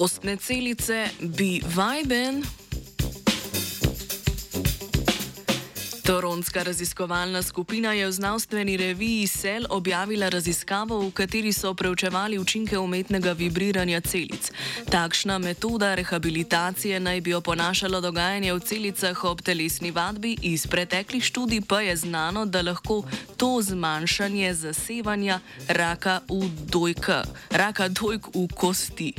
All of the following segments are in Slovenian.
Kostne celice bi vajben. Toronska raziskovalna skupina je v znanstveni reviji Cell objavila raziskavo, v kateri so preučevali učinke umetnega vibriranja celic. Takšna metoda rehabilitacije naj bi oponašala dogajanje v celicah ob telesni vadbi, iz preteklih študij pa je znano, da lahko to zmanjšanje zasevanja raka, dojka, raka dojk v kosti.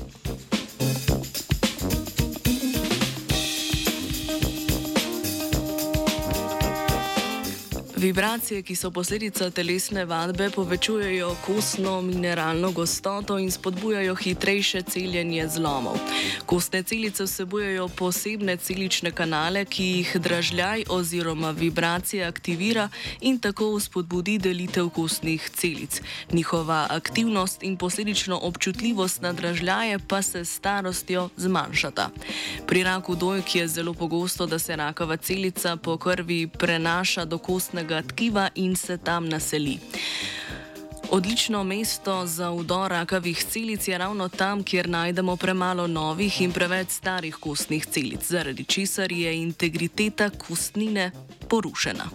Vibracije, ki so posledica telesne vadbe, povečujejo kostno mineralno gostoto in spodbujajo hitrejše celjenje zlomov. Kostne celice vsebujejo posebne celične kanale, ki jih dražljaj oziroma vibracija aktivira in tako spodbudi delitev kostnih celic. Njihova aktivnost in posledično občutljivost na dražljaje pa se s starostjo zmanjšata. Pri raku dojk je zelo pogosto, da se rakava celica po krvi prenaša do kostnega kožnega tkiva in se tam naseli. Odlično mesto za vdor rakavih celic je ravno tam, kjer najdemo premalo novih in preveč starih kostnih celic, zaradi česar je integriteta kostnine porušena.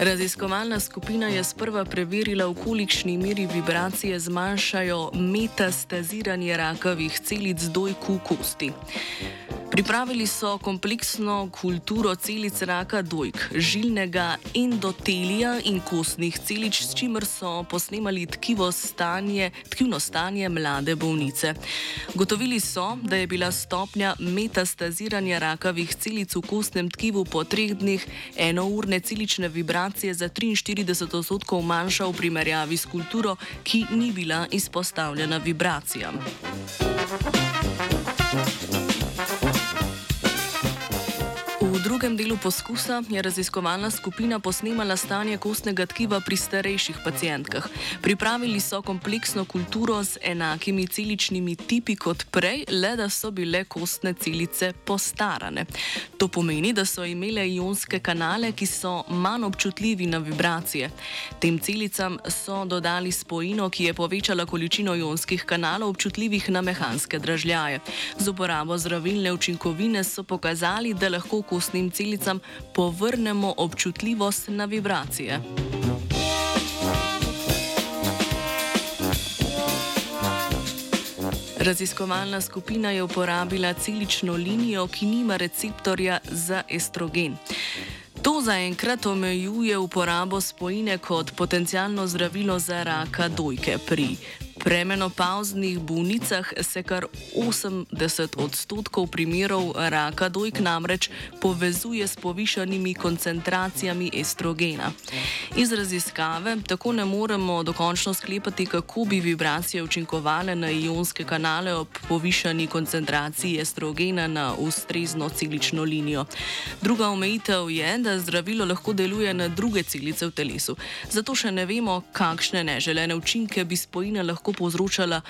Raziskovalna skupina je sprva preverila, v kolikšni meri vibracije zmanjšajo metastaziranje rakavih celic dojku kosti. Pripravili so kompleksno kulturo celic raka dojk, žilnega endotelija in kostnih celic, s čimer so posnemali stanje, tkivno stanje mlade bolnice. Gotovili so, da je bila stopnja metastaziranja rakavih celic v kostnem tkivu po treh dneh enourne celične vibracije za 43 odstotkov manjša v primerjavi s kulturo, ki ni bila izpostavljena vibracijam. Drugem delu poskusa je raziskovalna skupina posnemala stanje kostnega tkiva pri starejših pacijentkah. Pripravili so kompleksno kulturo z enakimi celičnimi tipi kot prej, le da so bile kostne celice postarane. To pomeni, da so imele ionske kanale, ki so manj občutljivi na vibracije. Tem celicam so dodali spojino, ki je povečala količino ionskih kanalov občutljivih na mehanske dražljaje. Z uporabo zdravilne učinkovine so pokazali, da lahko kostne kostnim celicam povrnemo občutljivost na vibracije. Raziskovalna skupina je uporabila celično linijo, ki nima receptorja za estrogen. To zaenkrat omejuje uporabo spojine kot potencijalno zdravilo za raka dojke. Pri premenopauznih bolnicah se kar 80 odstotkov primerov raka dojk namreč povezuje s povišanimi koncentracijami estrogena. Iz raziskave tako ne moremo dokončno sklepati, kako bi vibracije učinkovale na ionske kanale ob povišani koncentraciji estrogena na ustrezno celično linijo. Druga omejitev je, da zdravilo lahko deluje na druge celice v telesu. Zato še ne vemo, kakšne neželene učinke bi spojina lahko lahko povzročala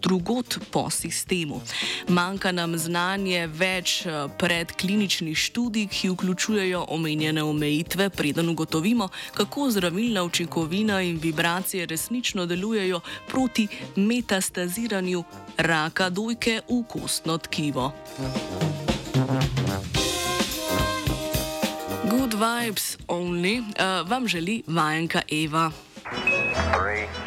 drugot po sistemu. Manjka nam znanje več eh, predkliničnih študij, ki vključujejo omenjene omejitve, preden ugotovimo, kako zdravilna učinkovina in vibracije resnično delujejo proti metastaziranju raka dojke v kostno tkivo. Good vibes only, uh, vam želi vajenka Eva. Three.